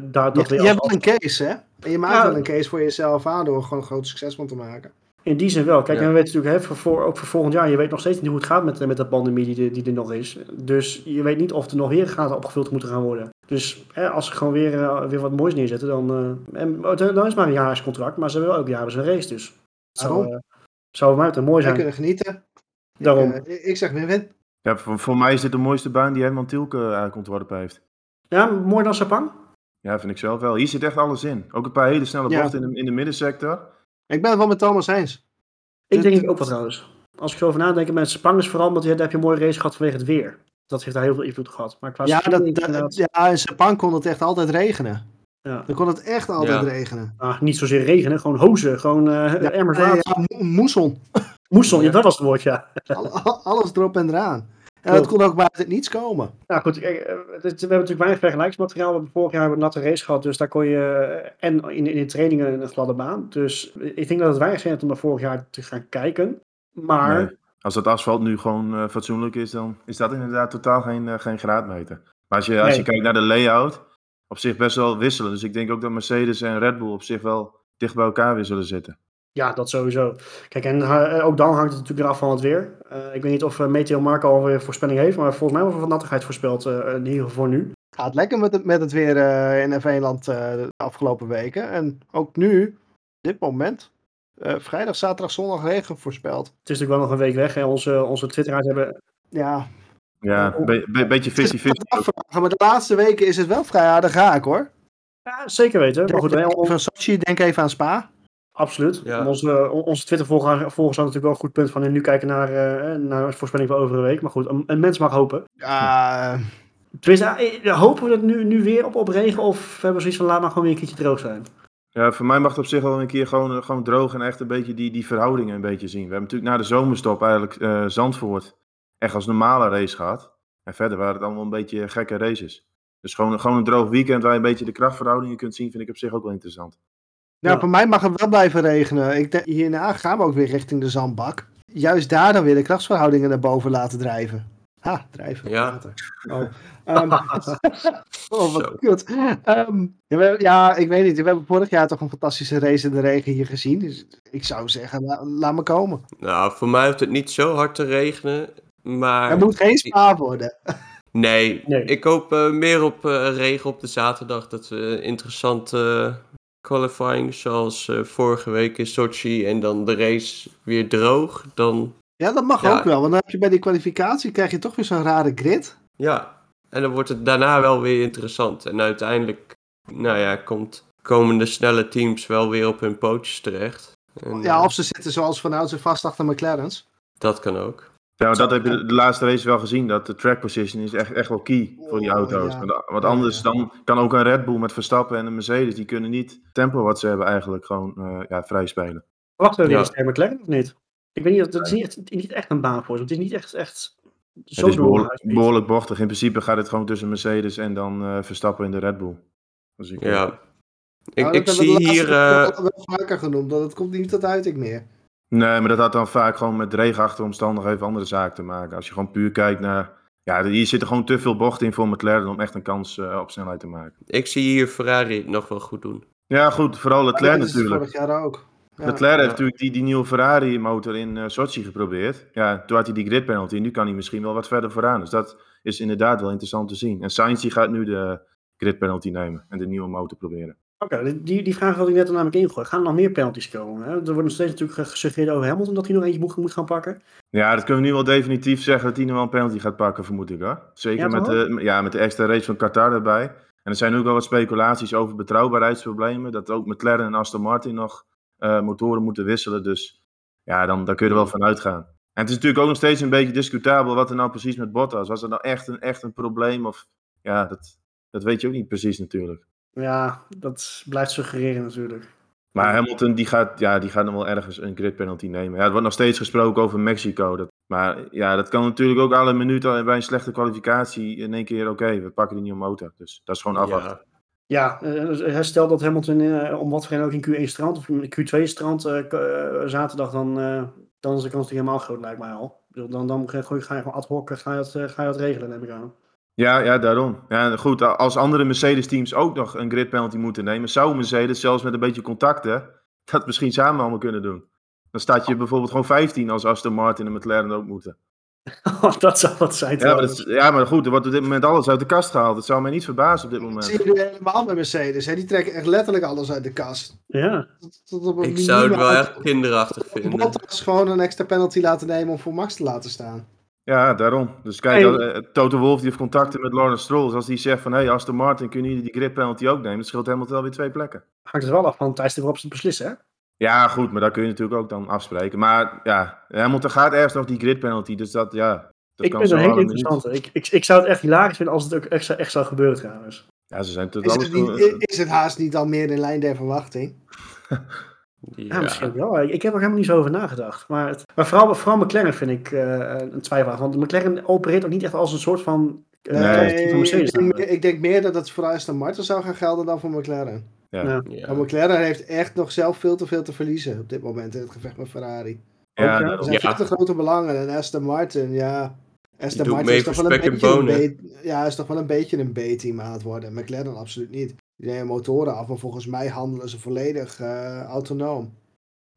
daar dat Je, weer je hebt wel een case, hè? En je maakt Ja. wel een case voor jezelf aan door gewoon een groot succes van te maken. In die zin wel. Kijk, Ja. en we weten natuurlijk, hè, voor, voor- ook voor volgend jaar, je weet nog steeds niet hoe het gaat met, met de pandemie die, er- die er nog is. Dus je weet niet of er nog weer gaten opgevuld moeten gaan worden. Dus hè, als ze gewoon weer, eh, weer wat moois neerzetten, dan, eh, en, oh, dan is het maar een jaarscontract. Maar ze hebben wel ook jaarlijks een race, dus het zou, Daarom. eh, zou maar mooi Wij zijn. kunnen genieten. Daarom. Ik, ik zeg win-win. Ja, voor, voor mij is dit de mooiste baan die Herman Tielke eigenlijk ontworpen heeft. Ja, mooi dan Sapang? Ja, vind ik zelf wel. Hier zit echt alles in. Ook een paar hele snelle Ja. bochten in de, in de middensector. Ik ben het wel met Thomas eens. Ik denk ik ook wel trouwens. Als ik erover nadenk, met Sepang is vooral omdat je, daar heb je een mooie race gehad vanwege het weer. Dat heeft daar heel veel invloed gehad. Maar qua Ja, dat, inderdaad- ja, in Sepang kon het echt altijd regenen. ja. Dan kon het echt altijd Ja. regenen. Ah, niet zozeer regenen, gewoon hozen, gewoon eh Ja, emmers water. ja, mo- moesson. Moesson, ja, dat was het woord, ja. Al- al- alles erop en eraan. En dat kon ook buiten het niets komen. Nou goed, kijk, eh, we hebben natuurlijk weinig vergelijksmateriaal. We hebben vorig jaar een natte race gehad, dus daar kon je... eh, En in, in de trainingen een gladde baan. Dus ik denk dat het weinig zin heeft om naar vorig jaar te gaan kijken. Maar Nee. Als dat asfalt nu gewoon eh, fatsoenlijk is, dan is dat inderdaad totaal geen, geen graadmeter. Maar als je, als Nee. je kijkt naar de layout, op zich best wel wisselen. Dus ik denk ook dat Mercedes en Red Bull op zich wel dicht bij elkaar weer zullen zitten. Ja, dat sowieso. Kijk, en eh, ook dan hangt het natuurlijk eraf van het weer. Eh, ik weet niet of uh, Meteo Marco alweer voorspelling heeft, maar volgens mij wordt er wat nattigheid voorspeld, eh, in ieder geval voor nu. Gaat lekker met het, met het weer eh, in F1-land eh, de afgelopen weken. En ook nu, dit moment, eh, vrijdag, zaterdag, zondag regen voorspeld. Het is natuurlijk wel nog een week weg. Hè. Onze, onze twitteraars hebben... Ja, Ja, een be- be- beetje het is 50-50. wat afvragen, maar de laatste weken is het wel vrij aardig raak hoor. Ja, zeker weten. Maar goed, denk hè, even aan Sochi, denk even aan Spa. Absoluut. Ja. Onze, onze Twitter-volgers volgers hadden natuurlijk wel een goed punt van en nu kijken naar, eh, naar een voorspelling van over een week. Maar goed, een, een mens mag hopen. Ja, Tenminste, eh, hopen we dat nu, nu weer op, op regen of hebben we zoiets van laat maar gewoon weer een keertje droog zijn? Ja, voor mij mag het op zich wel een keer gewoon, gewoon droog en echt een beetje die, die verhoudingen een beetje zien. We hebben natuurlijk na de zomerstop eigenlijk eh, Zandvoort echt als normale race gehad. En verder waren het allemaal een beetje gekke races. Dus gewoon, gewoon een droog weekend waar je een beetje de krachtverhoudingen kunt zien, vind ik op zich ook wel interessant. Ja. voor mij mag het wel blijven regenen. Ik denk, hierna gaan we ook weer richting de zandbak. Juist daar dan weer de krachtsverhoudingen naar boven laten drijven. Ha, drijven. Ja. Oh. Ehm, oh, wat kut. Ehm, ja, we- ja, ik weet niet. We hebben vorig jaar toch een fantastische race in de regen hier gezien. Dus ik zou zeggen, la- laat me komen. Nou, voor mij hoeft het niet zo hard te regenen. Maar Er moet geen spa worden. nee, Nee. ik hoop eh, meer op eh, regen op de zaterdag. Dat we interessante qualifying zoals eh, vorige week in Sochi. En dan de race weer droog. Dan Ja, dat mag Ja. ook wel. Want dan heb je bij die kwalificatie krijg je toch weer zo'n rare grid. ja, en dan wordt het daarna wel weer interessant. En uiteindelijk, nou ja, komt, komen de snelle teams wel weer op hun pootjes terecht. En, Ja, eh, of ze zitten zoals vanouds vast achter McLaren's. dat kan ook. Ja, dat heb je de, laatste race wel gezien. Dat de track position is echt, echt wel key voor die Oh, auto's. ja. Want, anders dan kan ook een Red Bull met Verstappen en een Mercedes, die kunnen niet het tempo wat ze hebben eigenlijk gewoon eh, ja, vrij spelen. Wachten we weer Ja. McLaren of niet? Ik weet niet, dat is niet echt, niet echt een baan voor ze. Het is niet echt, echt zo het is behoorlijk, bochtig. In principe gaat het gewoon tussen Mercedes en dan eh, Verstappen in de Red Bull. Dus ik, Ja. Ik, Nou, ik dat zie hier... eh, keer wel vaker genoemd. Dat het komt niet tot uiting meer. Nee, maar dat had dan vaak gewoon met regenachtige omstandigheden of andere zaken te maken. Als je gewoon puur kijkt naar... Ja, hier zitten gewoon te veel bochten in voor McLaren om echt een kans eh, op snelheid te maken. Ik zie hier Ferrari nog wel goed doen. Ja, goed. Vooral Leclerc dat is natuurlijk. vorig jaar ook. Ja. Leclerc heeft Ja. natuurlijk die, die nieuwe Ferrari motor in eh Sochi geprobeerd. Ja, toen had hij die grid penalty. Nu kan hij misschien wel wat verder vooraan. Dus dat is inderdaad wel interessant te zien. En Sainz die gaat nu de grid penalty nemen en de nieuwe motor proberen. Oké, die, die vraag had ik net al namelijk ingegooid. Gaan er nog meer penalties komen? Hè? Er wordt nog steeds natuurlijk gesuggereerd over Hamilton dat hij nog eentje moet, moet gaan pakken. Ja, dat kunnen we nu wel definitief zeggen dat hij nu wel een penalty gaat pakken, vermoed ik hoor. Zeker Ja, met, de, ja, met de extra race van Qatar erbij. En er zijn ook wel wat speculaties over betrouwbaarheidsproblemen. Dat ook McLaren en Aston Martin nog eh, motoren moeten wisselen. Dus ja, dan, daar kun je er wel van uitgaan. En het is natuurlijk ook nog steeds een beetje discutabel wat er nou precies met Bottas. Was dat nou echt een, echt een probleem? Of ja, dat, dat weet je ook niet precies natuurlijk. Ja, dat blijft suggereren natuurlijk. Maar Hamilton die gaat, ja, die gaat nog wel ergens een grid penalty nemen. Ja, er wordt nog steeds gesproken over Mexico. Dat, maar ja, dat kan natuurlijk ook alle minuten bij een slechte kwalificatie in één keer, oké, we pakken die nieuwe motor. Dus dat is gewoon afwachten. Ja, Ja, eh, stel dat Hamilton eh, om wat voor reden ook in Q1 strand of in Q2 strand eh, k- zaterdag, dan, eh, dan is de kans niet helemaal groot, lijkt mij al. Dan, dan ga je gewoon ad hoc ga je dat, ga je dat regelen, neem ik aan. Ja, ja, daarom. Ja, goed, als andere Mercedes-teams ook nog een grid penalty moeten nemen, zou Mercedes zelfs met een beetje contacten dat misschien samen allemaal kunnen doen. Dan staat je bijvoorbeeld gewoon 15 als Aston Martin en McLaren ook moeten. dat zou wat zijn. Ja maar, is- ja, maar goed, er wordt op dit moment alles uit de kast gehaald. Het zou mij niet verbazen op dit Dat moment. zie je nu helemaal bij Mercedes. Hè? Die trekken echt letterlijk alles uit de kast. ja. Tot- tot ik zou het wel echt kinderachtig vinden. Bottas gewoon een extra penalty laten nemen om voor Max te laten staan. Ja, daarom. Dus kijk, Hey. eh, Toto Wolff die heeft contacten met Lawrence Stroll. Dus als die zegt van, hé, hey, Aston Martin, kunnen jullie die grid penalty ook nemen? Dan scheelt Hamilton wel weer twee plekken. Hangt er wel af van het waarop ze het beslissen, hè? Ja, goed, maar daar kun je natuurlijk ook dan afspreken. Maar ja, Hamilton gaat ergens nog die grid penalty. Dus dat, ja, dat ik kan vind het minuut. interessante. Ik, ik, ik zou het echt hilarisch vinden als het ook echt, zou- echt zou gebeuren trouwens. Ja, ze zijn tot Is alles het, niet, is het haast niet al meer in lijn der verwachting? Ja, misschien wel. Ik, ik heb er helemaal niet zo over nagedacht. Maar, het, maar vooral, vooral McLaren vind ik eh, een twijfel. Want McLaren opereert ook niet echt als een soort van... eh, Nee. alternatief van Mercedes. ik, denk, namelijk. ik denk meer dat het voor Aston Martin zou gaan gelden dan voor McLaren. Ja. Ja. Ja. Maar McLaren heeft echt nog zelf veel te veel te verliezen op dit moment in het gevecht met Ferrari. Ja, Ook? Er zijn Ja. veel te grote belangen en Aston Martin, ja. Aston Martin is toch wel een beetje een. B- ja, is toch wel een beetje een B-team aan het worden. McLaren absoluut niet. Die nemen motoren af, maar volgens mij handelen ze volledig eh, autonoom.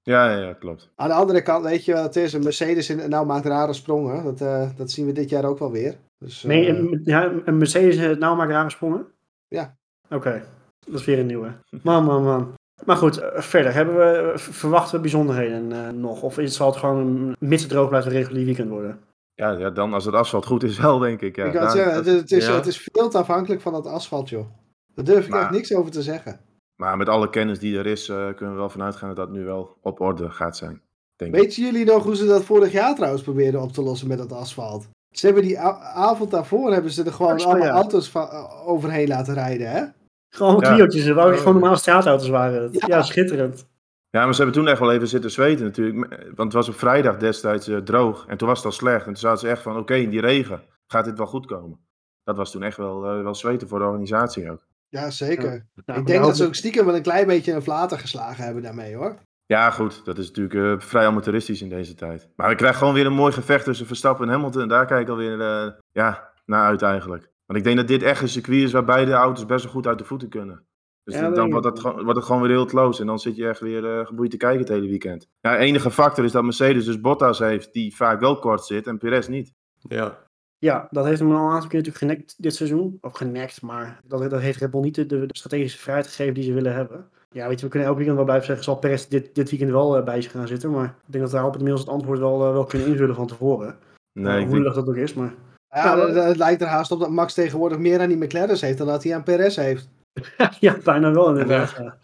ja, ja, ja, klopt. Aan de andere kant, weet je wat het is? Een Mercedes in, nou maakt rare sprongen. Dat, eh, dat zien we dit jaar ook wel weer. Dus, eh, Nee, een, ja, een Mercedes eh, nou maakt rare sprongen? Ja. Oké, dat is weer een nieuwe. Man, man, man. Maar goed, eh, verder. Hebben we, eh, verwachten we bijzonderheden eh, nog? Of is, zal het gewoon, een- mits het droog blijft, een regulier weekend worden? Ja, ja, dan als het asfalt goed is wel, denk ik. Ja, ik kan Daar- zeggen, dat- het, het is, ja. het is veel te afhankelijk van het asfalt, joh. Daar durf ik Maar- echt niks over te zeggen. Maar met alle kennis die er is, eh, kunnen we wel vanuit gaan dat dat nu wel op orde gaat zijn. Denk ik. Weten jullie nog hoe ze dat vorig jaar trouwens probeerden op te lossen met het asfalt? Ze hebben die avond daarvoor hebben ze er gewoon zo, allemaal ja. auto's eh, overheen laten rijden, hè? Gewoon Ja. Clio'tjes, waar Oh, gewoon normale straatauto's waren. het. Ja, Ja. schitterend. Ja, maar ze hebben toen echt wel even zitten zweten natuurlijk. Want het was op vrijdag destijds eh, droog. En toen was het al slecht. En toen zaten ze echt van, oké, in die regen gaat dit wel goed komen. Dat was toen echt wel, eh, wel zweten voor de organisatie ook. Ja, zeker. Nou, ik denk dat ze ook stiekem wel een klein beetje een flater geslagen hebben daarmee hoor. Ja, goed. Dat is natuurlijk eh, vrij amateuristisch in deze tijd. Maar we krijgen gewoon weer een mooi gevecht tussen Verstappen en Hamilton. En daar kijk ik alweer uh, ja, naar uit eigenlijk. Want ik denk dat dit echt een circuit is waar beide auto's best wel goed uit de voeten kunnen. Dus Ja, dan, wordt, het, gewoon- wordt het gewoon weer heel close. En dan zit je echt weer uh, geboeid te kijken het hele weekend. Ja, enige factor is dat Mercedes dus Bottas heeft die vaak wel kort zit en Perez niet. Ja. Ja, dat heeft hem al een aantal keer natuurlijk genekt dit seizoen. Of genekt, maar dat, dat heeft Red Bull niet de, de strategische vrijheid gegeven die ze willen hebben. Ja, weet je, we kunnen elk weekend wel blijven zeggen, zal Perez dit, dit weekend wel eh, bij zich gaan zitten. Maar ik denk dat we daarop inmiddels het antwoord wel, eh, wel kunnen invullen van tevoren. Nee, Eh, hoe denk, dat ook is, maar... Ja, Ja, het, het lijkt er haast op dat Max tegenwoordig meer aan die McLaren's heeft dan dat hij aan Perez heeft. ja, bijna wel inderdaad. Ja.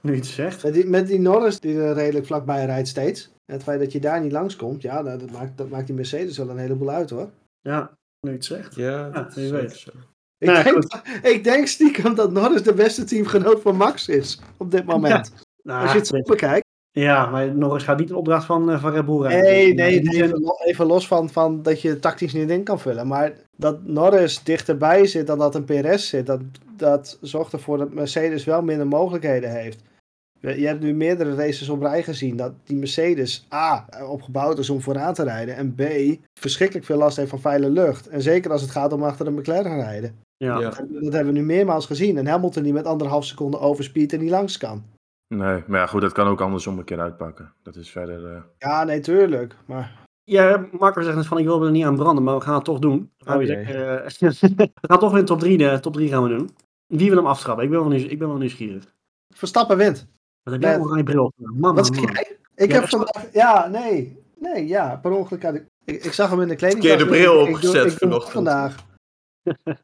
Nu het zegt. Met die, met die Norris die er redelijk vlakbij rijdt steeds. En het feit dat je daar niet langskomt, ja, dat, dat maakt, dat maakt die Mercedes wel een heleboel uit hoor. Ja, nu je het zegt. Ja, Ja, wie weet. zo. Ik, Nou, denk, ik denk stiekem dat Norris de beste teamgenoot van Max is op dit moment. Nou, Als je het zo bekijkt. ja, maar Norris gaat niet een opdracht van, eh, van Red Bull rijden. Nee, nee, nee, zijn- even, even los van, van dat je tactisch niet in kan vullen. Maar dat Norris dichterbij zit dan dat een PRS zit, dat, dat zorgt ervoor dat Mercedes wel minder mogelijkheden heeft. Je je hebt nu meerdere races op rij gezien dat die Mercedes A. opgebouwd is om vooraan te rijden en B. verschrikkelijk veel last heeft van vuile lucht. En zeker als het gaat om achter de McLaren rijden. Ja. Ja. Dat hebben we nu meermaals gezien. En Hamilton die met anderhalf seconde overspeed en niet langs kan. nee, maar ja, goed, dat kan ook andersom een keer uitpakken. Dat is verder... eh, Ja, nee, tuurlijk. Maar Ja, Marco zegt net van ik wil er niet aan branden, maar we gaan het toch doen. Oh, jee. we gaan toch weer een top 3, de top 3 gaan we doen. Wie wil hem aftrappen? Ik ben wel, nieuws, ik ben wel nieuwsgierig. Verstappen wint. Wat heb jij een oranje bril? Mama, Wat zeg man. jij? Ik Ja, heb vandaag... Ja, nee. Nee, ja. Per ongeluk had ik... Ik, ik zag hem in de kleding. Verkeerde bril opgezet vanochtend. vandaag.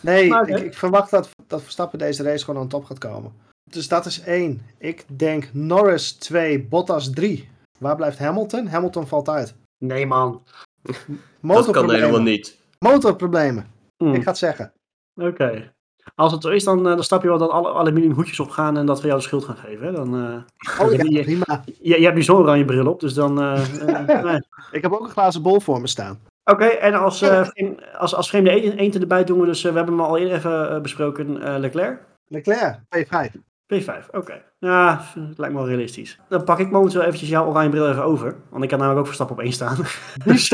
nee, Maar ik, ik verwacht dat, dat Verstappen deze race gewoon aan top gaat komen. Dus dat is één. Ik denk Norris 2, Bottas 3. Waar blijft Hamilton? Hamilton valt uit. Nee, man. Dat kan Motorproblemen. helemaal niet. Motorproblemen. Hm, Ik ga het zeggen. Oké. Als het zo is, dan, eh, dan snap je wel dat alle aluminium hoedjes opgaan en dat we jou de schuld gaan geven. Hè? Dan, eh, Oh je, ja, je, prima. je, je hebt nu zo'n oranje bril op, dus dan... eh, nee. Ik heb ook een glazen bol voor me staan. Oké, en als, eh, vreem- als, als vreemde eend eend erbij doen we dus, we hebben hem al eerder even besproken, eh, Leclerc. Leclerc, P5. P5, oké. Ja, het lijkt me wel realistisch. Dan pak ik momenteel eventjes jouw oranje bril even over. Want ik kan namelijk ook Verstappen op één staan. Die.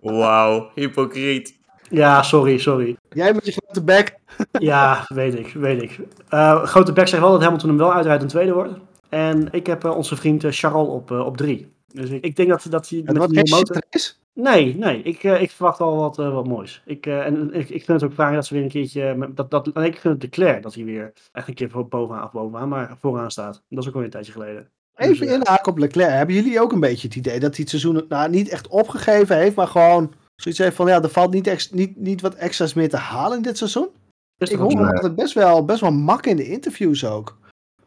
Wauw, hypocriet. Ja, sorry, sorry. Jij met je grote bek. Ja, weet ik, weet ik. Eh, grote Bek zegt wel dat Hamilton hem wel uitrijdt en tweede wordt. En ik heb eh, onze vriend eh, Charles op, op drie. Dus ik, ik denk dat, dat hij wordt die geen motor... race. Nee, nee. Ik, ik verwacht al wat, wat moois. Ik, en ik, ik vind het ook fijn dat ze weer een keertje... Dat, dat, nee, ik vind het de Claire dat hij weer echt een keer voor- bovenaan, of bovenaan, maar vooraan staat. Dat is ook alweer een tijdje geleden. Even Dus, eh, inhaken op Leclerc. Hebben jullie ook een beetje het idee dat hij het seizoen nou, niet echt opgegeven heeft, maar gewoon zoiets heeft van ja, er valt niet, ex, niet, niet wat extra's meer te halen in dit seizoen? is Ik hoor altijd best wel, best wel mak in de interviews ook.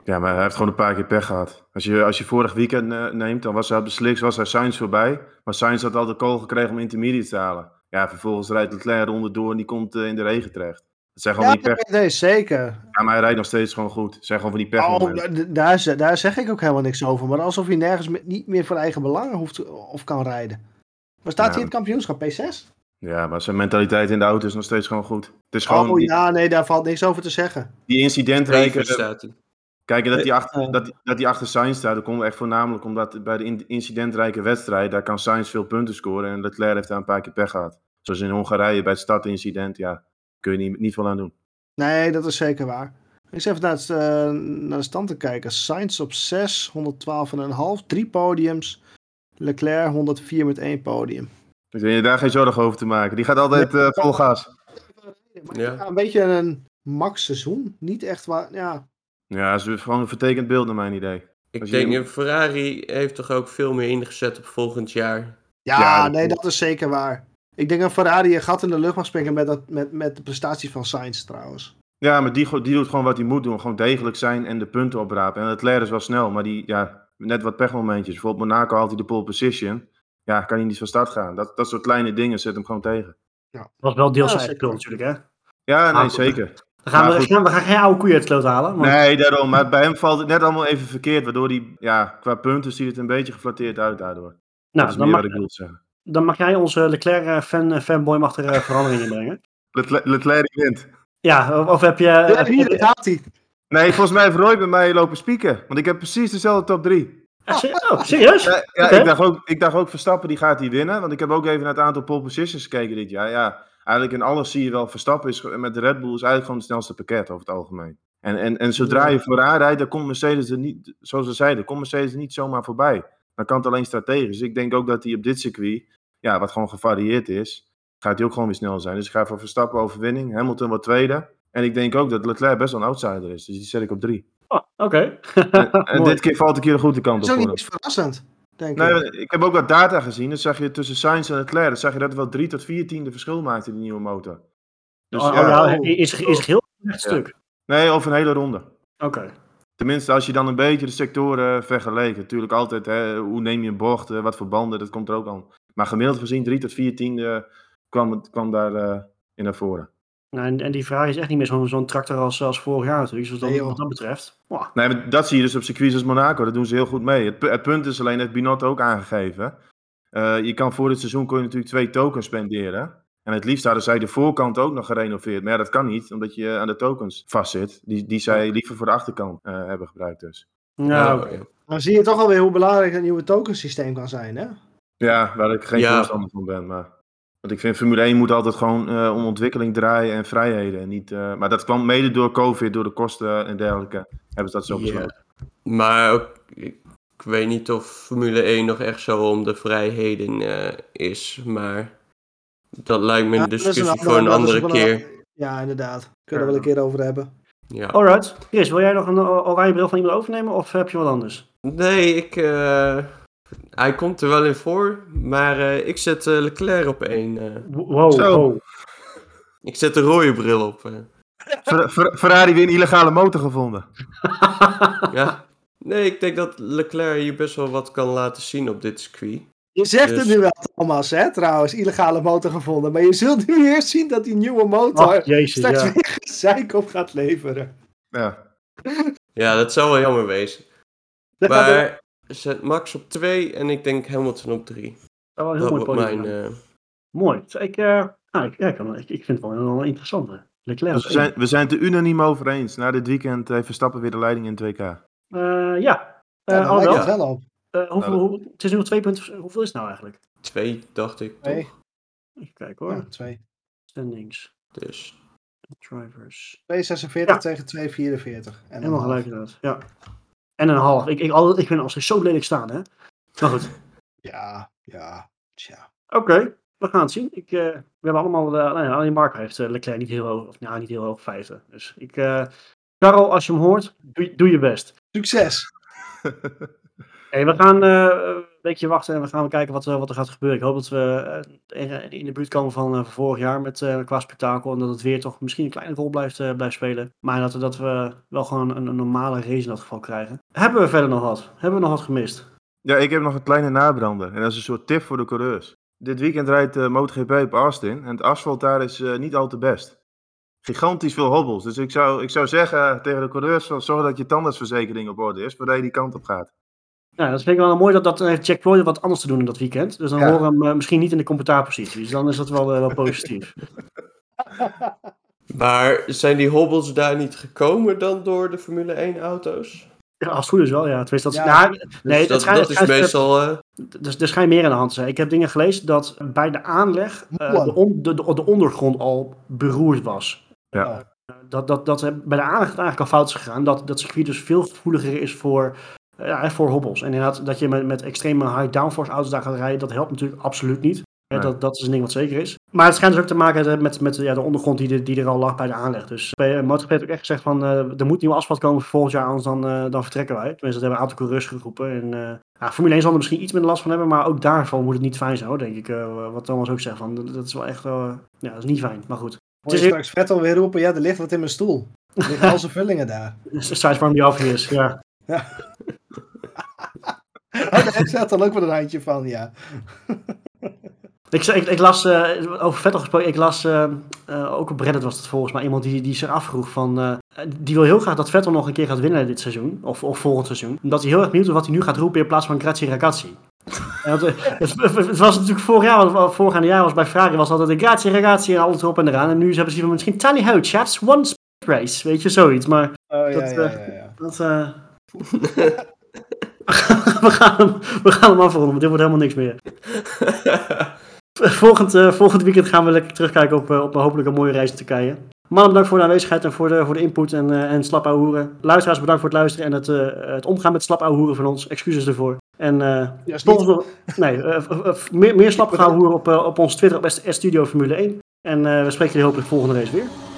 Ja, maar hij heeft gewoon een paar keer pech gehad. Als je, als je vorig weekend eh, neemt, dan was hij op de slicks, was hij Sainz voorbij. Maar Sainz had al de call gekregen om intermediate te halen. Ja, vervolgens rijdt Leclerc ronde door en die komt eh, in de regen terecht. Dat zijn gewoon Ja, die pech. nee, zeker. Ja, maar hij rijdt nog steeds gewoon goed. Het zijn gewoon van die pech. Oh, da- daar, daar zeg ik ook helemaal niks over. Maar alsof hij nergens me- niet meer voor eigen belangen hoeft of kan rijden. Waar staat Ja. hij in het kampioenschap? P6? Ja, maar zijn mentaliteit in de auto is nog steeds gewoon goed. Het is gewoon Oh die, ja, nee, daar valt niks over te zeggen. die incidentrijke... Even staat hij. Kijk, en dat hij Eh, achter, dat, dat die achter Sainz staat, dat komt echt voornamelijk omdat bij de in- incidentrijke wedstrijd, daar kan Sainz veel punten scoren en Leclerc heeft daar een paar keer pech gehad. Zoals in Hongarije bij het startincident, ja, kun je niet, niet veel aan doen. Nee, dat is zeker waar. Ik zit even naar, het, eh, naar de stand te kijken. Sainz op 6, 112,5, drie podiums. Leclerc 104 met één podium. Dus je daar geen zorgen over te maken. Die gaat altijd eh, vol gas. Ja. ja, een beetje een max seizoen. Niet echt waar, ja. Ja, dat is gewoon een vertekend beeld naar mijn idee. Ik Als je denk, een Ferrari heeft toch ook veel meer ingezet op volgend jaar. Ja, Ja, dat nee, dat is zeker waar. Ik denk dat Ferrari een gat in de lucht mag springen met, dat, met, met de prestaties van Sainz trouwens. Ja, maar die, die doet gewoon wat hij moet doen. Gewoon degelijk zijn en de punten oprapen. En Leclerc is wel snel, maar die, ja, net wat pechmomentjes. Bijvoorbeeld Monaco haalt hij de pole position. Ja, kan hij niet van start gaan. Dat, dat soort kleine dingen zet hem gewoon tegen. was wel deels Ja, zijn natuurlijk, hè? Ja, nee, Ah, zeker. Dan gaan Maar we, gaan, we gaan geen oude koeien uit de sloot halen. want- Nee, daarom. Maar bij hem valt het net allemaal even verkeerd. Waardoor hij, ja, qua punten ziet het een beetje geflatteerd uit daardoor. dat nou, is dan meer mag, wat ik wil zeggen. dan mag jij onze Leclerc-fan, fanboy mag er eh, veranderingen in brengen. Leclerc wint. Ja, of, of heb je... Ja, heb je- hier gaat hij. Nee, volgens mij heeft Roy bij mij lopen spieken. Want ik heb precies dezelfde top 3. Ah, oh, serieus? Ja, ik, dacht ook, ik dacht ook Verstappen die gaat die winnen. Want ik heb ook even naar het aantal pole positions gekeken dit jaar. Ja, eigenlijk in alles zie je wel Verstappen is, met de Red Bull is eigenlijk gewoon het snelste pakket over het algemeen. En, en, en zodra je vooraan rijdt, dan komt Mercedes er niet, zoals ze zeiden, komt Mercedes er niet zomaar voorbij. Dan kan het alleen strategisch. Ik denk ook dat hij op dit circuit, ja, wat gewoon gevarieerd is, gaat hij ook gewoon weer snel zijn. Dus ik ga voor Verstappen overwinning, Hamilton wat tweede. En ik denk ook dat Leclerc best wel een outsider is. Dus die zet ik op drie. Oh, Oké. En, dit keer valt ik hier de goede kant Dat op is ook voor niet verrassend, denk ik. Nee, ik heb ook wat data gezien. Dan zag je tussen Sainz en Leclerc. Dan zag je dat het wel drie tot vier tiende verschil maakte, die nieuwe motor. Dus oh, ja, ja, is, is heel echt Ja. stuk. nee, over een hele ronde. Oké. Tenminste, als je dan een beetje de sectoren vergelijkt. Natuurlijk altijd, hè, hoe neem je een bocht, eh, wat voor banden, dat komt er ook aan. Maar gemiddeld gezien, drie tot vier tiende kwam, het, kwam daar eh, in naar voren. Nou, en, en die Ferrari is echt niet meer zo'n zo'n tractor als, als vorig jaar natuurlijk. Dus Nee, dat, wat dat betreft. Wow. Nee, maar dat zie je dus op circuits als Monaco. Dat doen ze heel goed mee. Het, het punt is alleen, heeft Binotto ook aangegeven. Eh, je kan voor dit seizoen kon je natuurlijk twee tokens spenderen. En het liefst hadden zij de voorkant ook nog gerenoveerd. Maar ja, dat kan niet, omdat je aan de tokens vastzit. Die, die zij liever voor de achterkant eh, hebben gebruikt dus. Ja, oké. Dan zie je toch alweer hoe belangrijk een nieuwe tokensysteem kan zijn, hè? Ja, waar ik geen Ja. voorstander van ben. Maar... Want ik vind Formule 1 moet altijd gewoon eh, om ontwikkeling draaien en vrijheden. En niet, eh, maar dat kwam mede door COVID, door de kosten en dergelijke. Hebben ze dat zo besloten. Maar ook, ik, ik weet niet of Formule 1 nog echt zo om de vrijheden eh, is. Maar dat lijkt me Ja, een discussie andere- voor een andere een- keer. Ja, inderdaad. Kunnen we wel een keer over hebben. Ja. Alright. Chris, wil jij nog een oranje bril van iemand overnemen of heb je wat anders? Nee, ik, eh, hij komt er wel in voor. Maar eh, ik zet eh, Leclerc op één. eh. Wow, Zo. wow. ik zet de rode bril op. Fer- Fer- Ferrari weer een illegale motor gevonden. ja. Nee, ik denk dat Leclerc hier best wel wat kan laten zien op dit circuit. Je zegt Dus- het nu wel, Thomas, hè, trouwens. Illegale motor gevonden. Maar je zult nu eerst zien dat die nieuwe motor Ach, jezus, straks ja. weer gezeik op gaat leveren. Ja. Ja, dat zou wel jammer wezen. Dat Maar zet Max op 2 en ik denk Hamilton op 3. Dat was een Dat heel mooi wordt podium. mijn... ja. eh, Mooi. Ik, eh, ah, ik, ja, ik, kan- ik, ik vind het wel een, wel interessant. hè. Leclerc. Dus we zijn, we zijn het er unaniem over eens. Na dit weekend heeft Verstappen weer de leiding in 2K. Eh, ja. ja, Eh Alhoewel, lijkt het wel op. eh, hoeveel, Nou, hoe- het is nu nog twee punten. Hoeveel is het nou eigenlijk? 2, dacht ik toch? Even kijken hoor. Ja, twee. Standings. Dus... 2,46 Drivers. tegen 2,44. En een Helemaal gelijk inderdaad. Ja. En een half. Ik, ik, al, ik ben als zo lelijk staan, hè. Maar goed. Ja, ja, tja. Oké, we gaan het zien. Ik, eh, we hebben allemaal, uh, nou ja, alleen Marco heeft eh, Leclerc niet heel hoog, of nou niet heel hoog, vijfde. Dus ik, eh Karel, als je hem hoort, doe, doe je best. Succes! We gaan eh, een weekje wachten en we gaan kijken wat, eh, wat er gaat gebeuren. Ik hoop dat we eh, in, de buurt komen van, vorig jaar met, qua spektakel. En dat het weer toch misschien een kleine rol blijft, blijft spelen. Maar dat, dat we wel gewoon een, een normale race in dat geval krijgen. Hebben we verder nog wat? Hebben we nog wat gemist? Ja, ik heb nog een kleine nabrander. En dat is een soort tip voor de coureurs. Dit weekend rijdt uh, MotoGP op Austin. En het asfalt daar is niet al te best. Gigantisch veel hobbels. Dus ik zou, ik zou zeggen tegen de coureurs: zorg dat je tandartsverzekering op orde is voordat je die kant op gaat. Ja, dat vind ik wel mooi dat, dat heeft Jack Ploy wat anders te doen in dat weekend. Dus dan Ja. horen we hem uh, misschien niet in de commentaarpositie. Dus dan is dat wel, uh, wel positief. Maar zijn die hobbels daar niet gekomen dan door de Formule 1 auto's? Ja, als het goed is wel, ja. Tenminste, dat, Ja. ja, Dus nee, dat, schijnt- dat is schijnt- meestal... eh, Dus er schijnt meer aan de hand te zijn. Ik heb dingen gelezen dat bij de aanleg uh, de, on, de, de, de, ondergrond al beroerd was. Ja. Dat, dat, dat bij de aanleg eigenlijk al fout is gegaan. Dat dat circuit dus veel gevoeliger is voor, uh, ja, voor hobbels. En inderdaad, dat je met, met extreme high downforce auto's daar gaat rijden, dat helpt natuurlijk absoluut niet. Nee. Dat, dat is een ding wat zeker is. Maar het schijnt dus ook te maken hebben met, met ja, de ondergrond die, er- die er al lag bij de aanleg. Dus bij MotoGP heeft ook echt gezegd van er moet nieuw asfalt komen voor volgend jaar, anders dan, uh, dan vertrekken wij. Tenminste, dat hebben een aantal coureurs geroepen. En, uh, ja, Formule 1 zal er misschien iets minder last van hebben, maar ook daarvan moet het niet fijn zijn hoor, denk ik. Uh, wat Thomas ook zegt, van, dat is wel echt, ja, dat is niet fijn, maar goed. Hoor je is- straks Vettel weer roepen, ja, er ligt wat in mijn stoel. Er liggen al zijn vullingen daar. Sidefarm die af is, ja. Oh, daar zat dan ook wel een handje van, ja. Ik, ik, ik las, uh, over Vettel gesproken, ik las uh, eh, ook op Reddit was het volgens mij iemand die, die zich afvroeg van, eh, die wil heel graag dat Vettel nog een keer gaat winnen dit seizoen, of, of volgend seizoen. Omdat hij heel erg benieuwd is wat hij nu gaat roepen in plaats van Grazie Ragazzi. En dat, eh, het, het was natuurlijk vorig jaar, want voorgaande jaar was bij Ferrari was altijd een Grazie Ragazzi en alles erop en eraan. En nu hebben ze van misschien tally ho chaps, one speed race, weet je, zoiets. Maar Oh ja, Dat, ja, eh, ja, ja. dat, eh, we, gaan hem, we gaan hem afronden, want dit wordt helemaal niks meer. Volgend, eh, volgend weekend gaan we lekker terugkijken op, eh, op een hopelijk een mooie reis in Turkije. Mannen, bedankt voor de aanwezigheid en voor de, voor de input en, eh en slap hoeren. Luisteraars, bedankt voor het luisteren en het, het omgaan met slap hoeren van ons. Excuses ervoor. En Ja, nee, meer, meer slap hoeren op, op ons Twitter op S Studio Formule 1. En we spreken jullie hopelijk volgende race weer.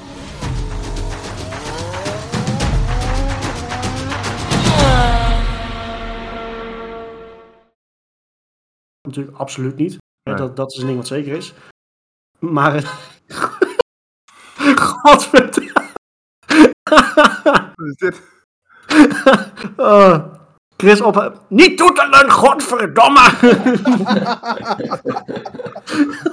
Natuurlijk absoluut niet. Nee. dat, dat is een ding wat zeker is. Maar. eh, Godverdomme. Wat is dit? Oh, Chris op. Niet toeteren, godverdomme!